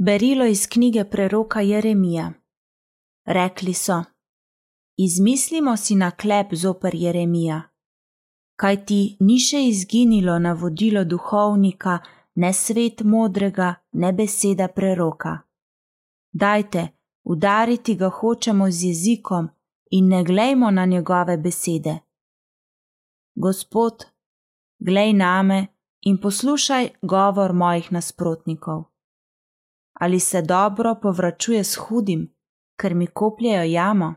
Berilo iz knjige preroka Jeremija. Rekli so: Izmislimo si naklep zoper Jeremija, kaj ti ni še izginilo navodilo duhovnika, ne svet modrega, ne beseda preroka. Dajte, udariti ga hočemo z jezikom in ne glejmo na njegove besede. Gospod, glej name in poslušaj govor mojih nasprotnikov. Ali se dobro povračuje s hudim, ker mi kopljajo jamo?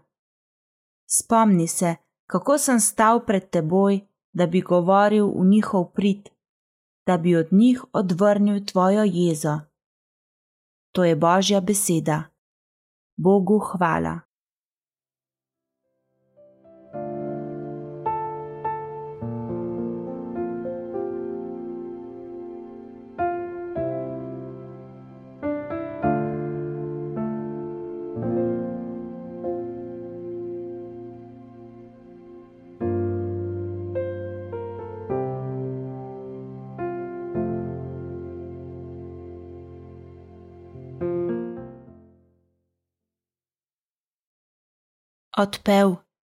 Spomni se, kako sem stal pred teboj, da bi govoril v njihov prid, da bi od njih odvrnil tvojo jezo. To je Božja beseda. Bogu hvala. Odpev: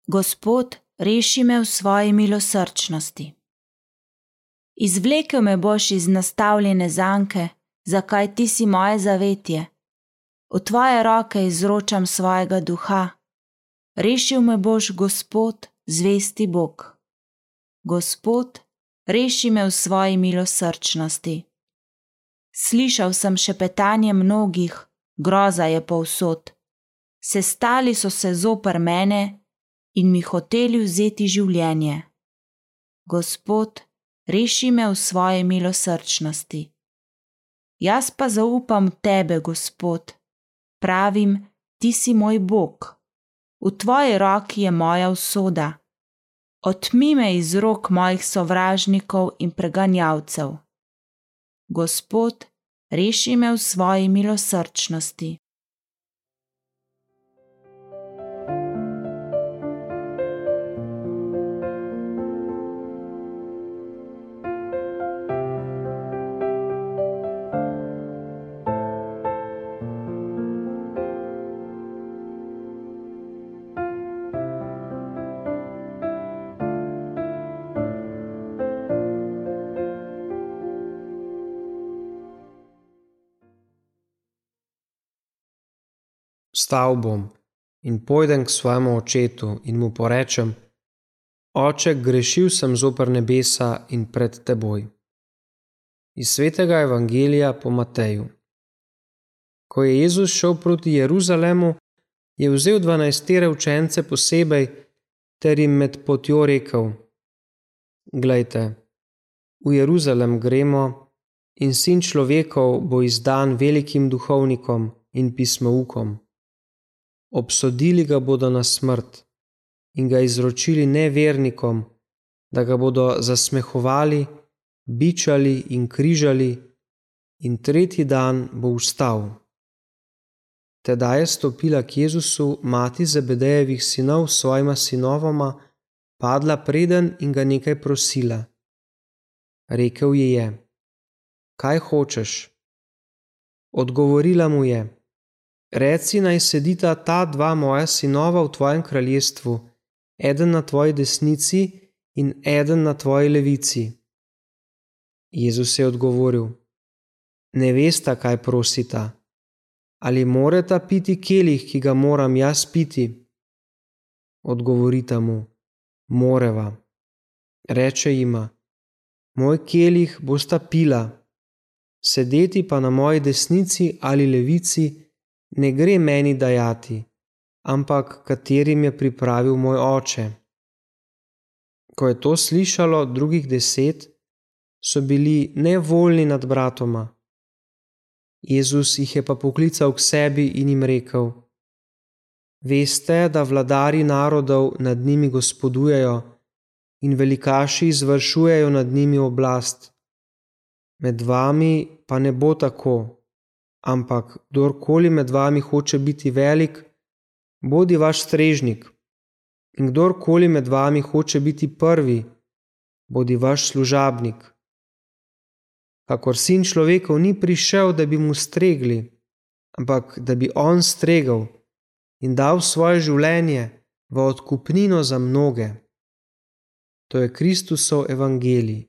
Gospod, reši me v svoji milosrčnosti. Izvlekel me boš iz nastavljene zanke, zakaj ti si moje zavetje. V tvoje roke izročam svojega duha. Rešil me boš, Gospod, zvesti Bog. Gospod, reši me v svoji milosrčnosti. Slišal sem šepetanje mnogih, groza je povsod sestali so se zoper mene in mi hoteli vzeti življenje. Gospod, reši me v svoje milosrčnosti. Jaz pa zaupam tebe, Gospod, pravim, ti si moj Bog, v tvoji roki je moja usoda. Otmi me iz rok mojih sovražnikov in preganjavcev. Gospod, reši me v svoji milosrčnosti. Vstal bom in pojdem k svojemu očetu in mu porečem: Oče, grešil sem zoper nebesa in pred teboj. Iz svetega evangelija po Mateju. Ko je Jezus šel proti Jeruzalemu, je vzel dvanajstere učence posebej ter jim med potjo rekel: Glejte, v Jeruzalem gremo in sin človekov bo izdan velikim duhovnikom in pismoukom obsodili ga bodo na smrt in ga izročili nevernikom, da ga bodo zasmehovali, bičali in križali, in tretji dan bo vstal. Teda je stopila k Jezusu mati Zebedejevih sinov s svojima sinovoma, padla preden in ga nekaj prosila. Rekel ji je: Kaj hočeš? Odgovorila mu je: Reci naj sedita ta dva moja sinova v tvojem kraljestvu, eden na tvoji desnici in eden na tvoji levici. Jezus je odgovoril: Ne veste, kaj prosita. Ali morata piti kelih, ki ga moram jaz piti? Odgovorita mu: Moreva. Reče jima: Moj kelih bosta pila, sedeti pa na moji desnici ali levici ne gre meni dajati, ampak katerim je pripravil moj oče. Ko je to slišalo drugih deset, so bili nevoljni nad bratoma. Jezus jih je pa poklical k sebi in jim rekel: Veste, da vladari narodov nad njimi gospodujejo in velikaši izvršujejo nad njimi oblast. Med vami pa ne bo tako ampak kdorkoli med vami hoče biti velik, bodi vaš strežnik, in kdorkoli med vami hoče biti prvi, bodi vaš služabnik. Kakor sin človekov ni prišel, da bi mu stregli, ampak da bi on stregal in dal svoje življenje v odkupnino za mnoge. To je Kristusov evangelij.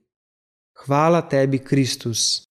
Hvala tebi, Kristus.